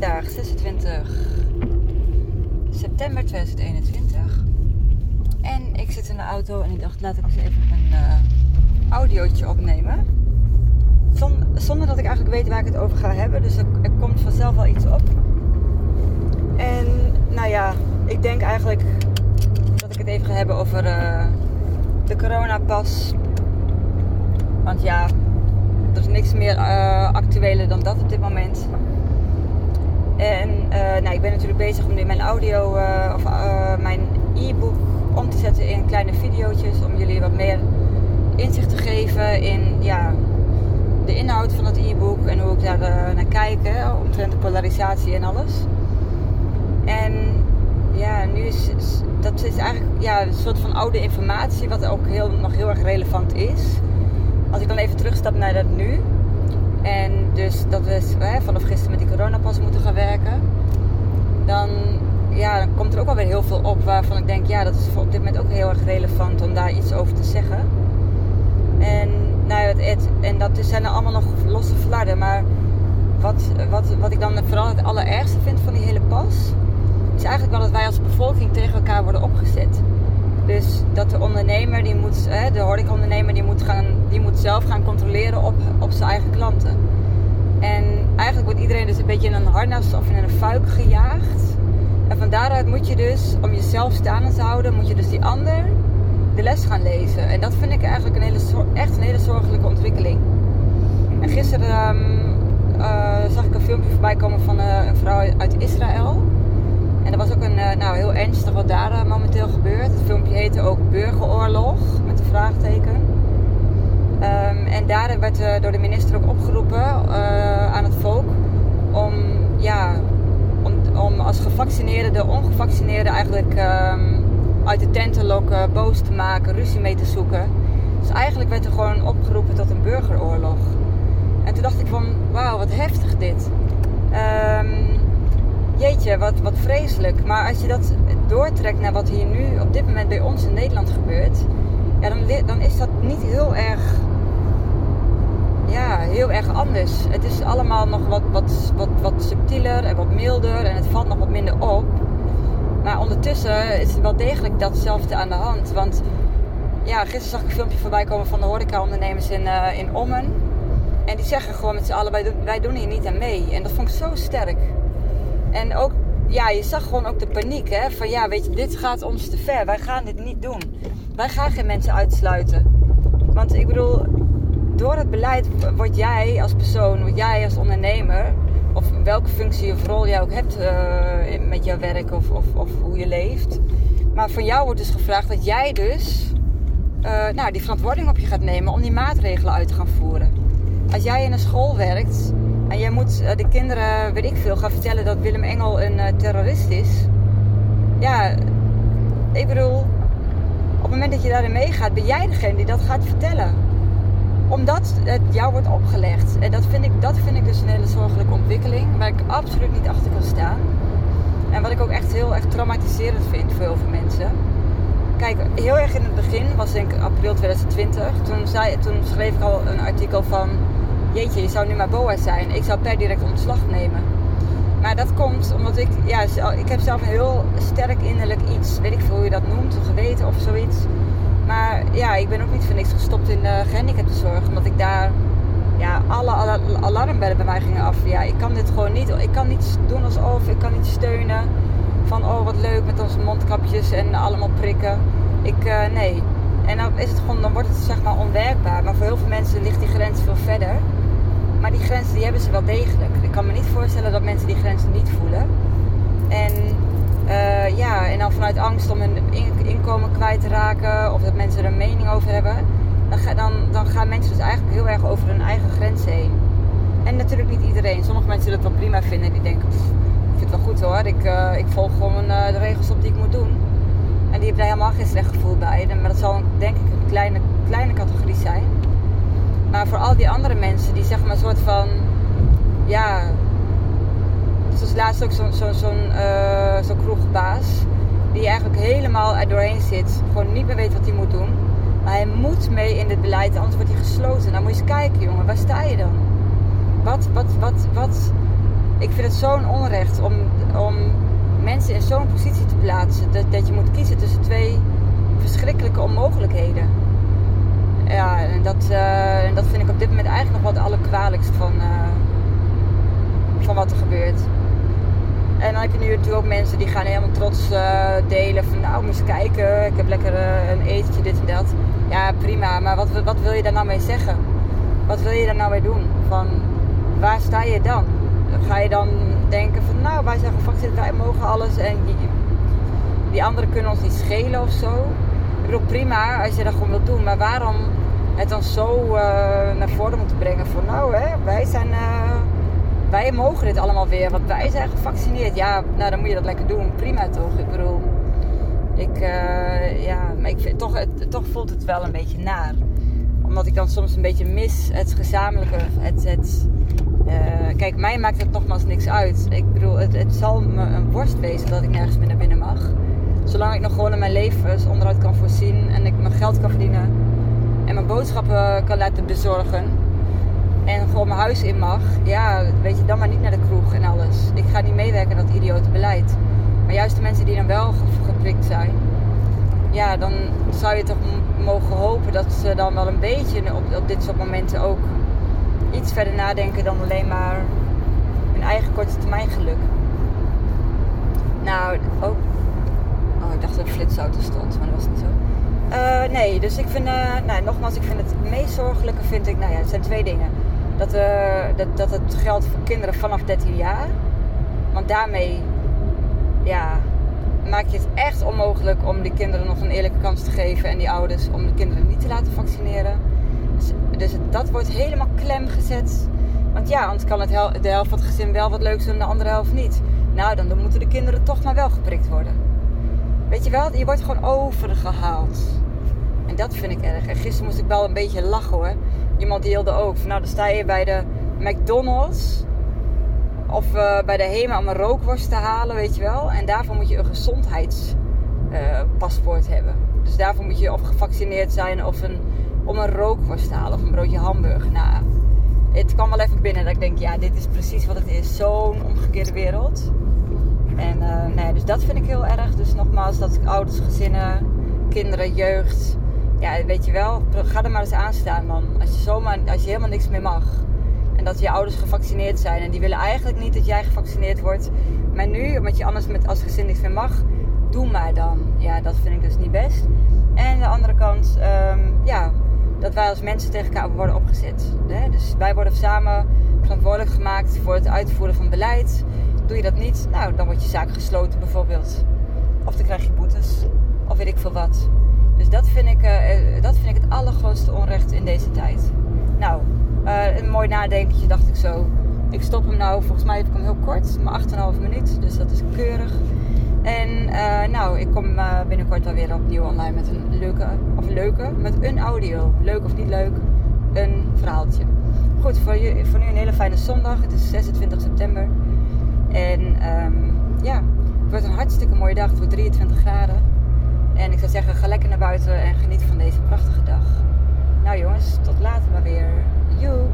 vandaag 26 september 2021. En ik zit in de auto en ik dacht, laat ik eens even een uh, audiootje opnemen. Zonder dat ik eigenlijk weet waar ik het over ga hebben. Dus er, er komt vanzelf wel iets op. En nou ja, ik denk eigenlijk dat ik het even ga hebben over uh, de coronapas. Want ja, er is niks meer uh, actueler dan dat op dit moment. En uh, nou, ik ben natuurlijk bezig om nu mijn audio uh, of mijn e-book om te zetten in kleine video's. Om jullie wat meer inzicht te geven in ja, de inhoud van het e-book en hoe ik daar naar kijk. Hè, omtrent de polarisatie en alles. En ja, nu is, dat is eigenlijk ja, een soort van oude informatie, wat ook heel, nog heel erg relevant is. Als ik dan even terugstap naar dat nu. En dus dat we hè, vanaf gisteren met die coronapas moeten gaan werken. Dan, ja, dan komt er ook alweer heel veel op waarvan ik denk, ja, dat is op dit moment ook heel erg relevant om daar iets over te zeggen. En, nou, het, en dat zijn er allemaal nog losse flarden. Maar wat, wat, wat ik dan vooral het allerergste vind van die hele pas, is eigenlijk wel dat wij als bevolking tegen elkaar worden opgezet. Dus dat de ondernemer, die moet, de horecaondernemer, die moet, gaan, die moet zelf gaan controleren op, op zijn eigen klanten. En eigenlijk wordt iedereen dus een beetje in een harnas of in een fuik gejaagd. En van daaruit moet je dus, om jezelf staande te houden, moet je dus die ander de les gaan lezen. En dat vind ik eigenlijk een hele, echt een hele zorgelijke ontwikkeling. En gisteren um, uh, zag ik een filmpje voorbij komen van uh, een vrouw uit Israël. En er was ook een, uh, nou, heel ernstig wat daar momenteel gebeurt. Het filmpje heette ook Burgeroorlog, met een vraagteken. Um, en daar werd uh, door de minister ook opgeroepen aan het volk om, ja, om, om als gevaccineerden de ongevaccineerden eigenlijk um, uit de tent te lokken, boos te maken, ruzie mee te zoeken. Dus eigenlijk werd er gewoon opgeroepen tot een burgeroorlog. En toen dacht ik van, wauw, wat heftig dit. Um, jeetje, wat, wat vreselijk. Maar als je dat doortrekt naar wat hier nu op dit moment bij ons in Nederland gebeurt, ja, dan, dan is dat niet heel erg, ja, heel erg anders. Het is allemaal nog wat, wat, wat, wat subtieler en wat milder en het valt nog wat minder op. Maar ondertussen is er wel degelijk datzelfde aan de hand. Want ja, gisteren zag ik een filmpje voorbij komen van de horecaondernemers in, uh, in Ommen. En die zeggen gewoon met z'n allen, wij doen, wij doen hier niet aan mee. En dat vond ik zo sterk. En ook, ja, je zag gewoon ook de paniek, hè. Van ja, weet je, dit gaat ons te ver. Wij gaan dit niet doen. Wij gaan geen mensen uitsluiten. Want ik bedoel, door het beleid word jij als persoon, word jij als ondernemer... of welke functie of rol jij ook hebt uh, met jouw werk of, of, of, hoe je leeft... maar van jou wordt dus gevraagd dat jij dus... Uh, nou, die verantwoording op je gaat nemen om die maatregelen uit te gaan voeren. Als jij in een school werkt en jij moet uh, de kinderen, weet ik veel, gaan vertellen dat Willem Engel een uh, terrorist is. Ja, ik bedoel, op het moment dat je daarin meegaat, ben jij degene die dat gaat vertellen. Omdat het jou wordt opgelegd. En dat vind ik, dat vind ik dus een hele zorgelijke ontwikkeling, waar ik absoluut niet achter kan staan. En wat ik ook echt heel erg traumatiserend vind voor heel veel mensen. Kijk, heel erg in het begin, was denk ik april 2020, toen, zei, toen schreef ik al een artikel van jeetje, je zou nu maar BOA zijn. Ik zou per direct ontslag nemen. Maar dat komt omdat ik, ja, ik heb zelf een heel sterk innerlijk iets, weet ik veel hoe je dat noemt, een geweten of zoiets. Maar ja, ik ben ook niet voor niks gestopt in de gehandicaptenzorg, omdat ik daar, ja, alle, alarmbellen bij mij gingen af. Ja, ik kan dit gewoon niet, ik kan niet doen alsof, ik kan niet steunen van, oh wat leuk met onze mondkapjes en allemaal prikken. Ik, uh, nee. En dan is het gewoon, dan wordt het zeg maar onwerkbaar. Maar voor heel veel mensen ligt die grens veel verder. Maar die grenzen die hebben ze wel degelijk. Ik kan me niet voorstellen dat mensen die grenzen niet voelen. En uh, ja, en dan vanuit angst om hun inkomen kwijt te raken of dat mensen er een mening over hebben, dan, dan, dan gaan mensen dus eigenlijk heel erg over hun eigen grens heen. En natuurlijk niet iedereen. Sommige mensen het wel prima vinden. Die denken, ik vind het wel goed hoor. Ik, uh, ik volg gewoon uh, de regels op die ik moet doen. En die hebben daar helemaal geen slecht gevoel bij. Maar dat zal denk ik een kleine, kleine categorie zijn. Maar voor al die andere mensen die zeg maar een soort van, ja, zoals laatst ook zo'n zo, zo, uh, zo kroegbaas, die eigenlijk helemaal er doorheen zit, gewoon niet meer weet wat hij moet doen. Maar hij moet mee in dit beleid, anders wordt hij gesloten. Nou moet je eens kijken jongen, waar sta je dan? Wat, wat, wat, wat, ik vind het zo'n onrecht om, om mensen in zo'n positie te plaatsen. Dat, dat je moet kiezen tussen twee verschrikkelijke onmogelijkheden. Ja, en dat, uh, en dat vind ik op dit moment eigenlijk nog het allerkwalijkst van, uh, van wat er gebeurt. En dan heb je nu natuurlijk ook mensen die gaan helemaal trots uh, delen van nou, eens kijken, ik heb lekker een etentje, dit en dat. Ja, prima, maar wat, wat wil je daar nou mee zeggen? Wat wil je daar nou mee doen? Van, waar sta je dan? Ga je dan denken van nou, wij zijn gevaccineerd, wij mogen alles en die, die anderen kunnen ons niet schelen of zo? Ik bedoel, prima als je dat gewoon wilt doen, maar waarom het dan zo uh, naar voren moeten brengen van nou, hè, wij zijn... Uh, wij mogen dit allemaal weer, want wij zijn gevaccineerd. Ja, nou dan moet je dat lekker doen. Prima toch? Ik bedoel, ik, uh, ja, maar ik vind, toch, het, toch voelt het wel een beetje naar. Omdat ik dan soms een beetje mis het gezamenlijke. Het, het, kijk, mij maakt het nogmaals niks uit. Ik bedoel, het, het zal me een worst wezen dat ik nergens meer naar binnen mag. Zolang ik nog gewoon in mijn levensonderhoud kan voorzien en ik mijn geld kan verdienen en mijn boodschappen kan laten bezorgen en gewoon mijn huis in mag, ja, weet je, dan maar niet naar de kroeg en alles. Ik ga niet meewerken aan dat idiote beleid. Maar juist de mensen die dan wel geprikt zijn, ja, dan zou je toch mogen hopen dat ze dan wel een beetje op, dit soort momenten ook iets verder nadenken dan alleen maar hun eigen korte termijn geluk. Nou, ook. Oh, ik dacht dat er flitsauto stond, maar dat was niet zo. Uh, nee, dus ik vind, uh, nou, nogmaals, ik vind het meest zorgelijke vind ik, nou ja, het zijn twee dingen. Dat, uh, dat, dat het geldt voor kinderen vanaf 13 jaar. Want daarmee, ja, maak je het echt onmogelijk om die kinderen nog een eerlijke kans te geven en die ouders om de kinderen niet te laten vaccineren. Dus, dus dat wordt helemaal klem gezet. Want ja, anders kan het de helft van het gezin wel wat leuks doen en de andere helft niet. Nou, dan moeten de kinderen toch maar wel geprikt worden. Weet je wel, je wordt gewoon overgehaald. En dat vind ik erg. En gisteren moest ik wel een beetje lachen hoor. Iemand deelde ook van nou dan sta je bij de McDonald's of uh, bij de HEMA om een rookworst te halen, weet je wel. En daarvoor moet je een gezondheidspaspoort uh, hebben. Dus daarvoor moet je of gevaccineerd zijn of een, om een rookworst te halen of een broodje hamburger. Nou, het kwam wel even binnen dat ik denk, ja, dit is precies wat het is. Zo'n omgekeerde wereld. En nee, dus dat vind ik heel erg. Dus nogmaals, dat ouders, gezinnen, kinderen, jeugd. Ja, weet je wel, ga er maar eens aan staan, man. Als je, zomaar, als je helemaal niks meer mag. En dat je ouders gevaccineerd zijn. En die willen eigenlijk niet dat jij gevaccineerd wordt. Maar nu, omdat je anders met, als gezin niks meer mag, doe maar dan. Ja, dat vind ik dus niet best. En aan de andere kant, um, ja, dat wij als mensen tegen elkaar worden opgezet. Hè? Dus wij worden samen verantwoordelijk gemaakt voor het uitvoeren van beleid. Doe je dat niet, nou, dan wordt je zaak gesloten bijvoorbeeld. Of dan krijg je boetes. Of weet ik veel wat. Dus dat vind ik, uh, dat vind ik het allergrootste onrecht in deze tijd. Nou, uh, een mooi nadenkentje dacht ik zo. Ik stop hem nou, volgens mij heb ik hem heel kort, maar 8,5 minuut. Dus dat is keurig. En nou, ik kom binnenkort alweer opnieuw online met een leuke, of leuke, met een audio. Leuk of niet leuk, een verhaaltje. Goed, voor, je, voor nu een hele fijne zondag. Het is 26 september. En um, ja, het wordt een hartstikke mooie dag. Het wordt 23 graden. En ik zou zeggen, ga lekker naar buiten en geniet van deze prachtige dag. Nou jongens, tot later maar weer. Joe!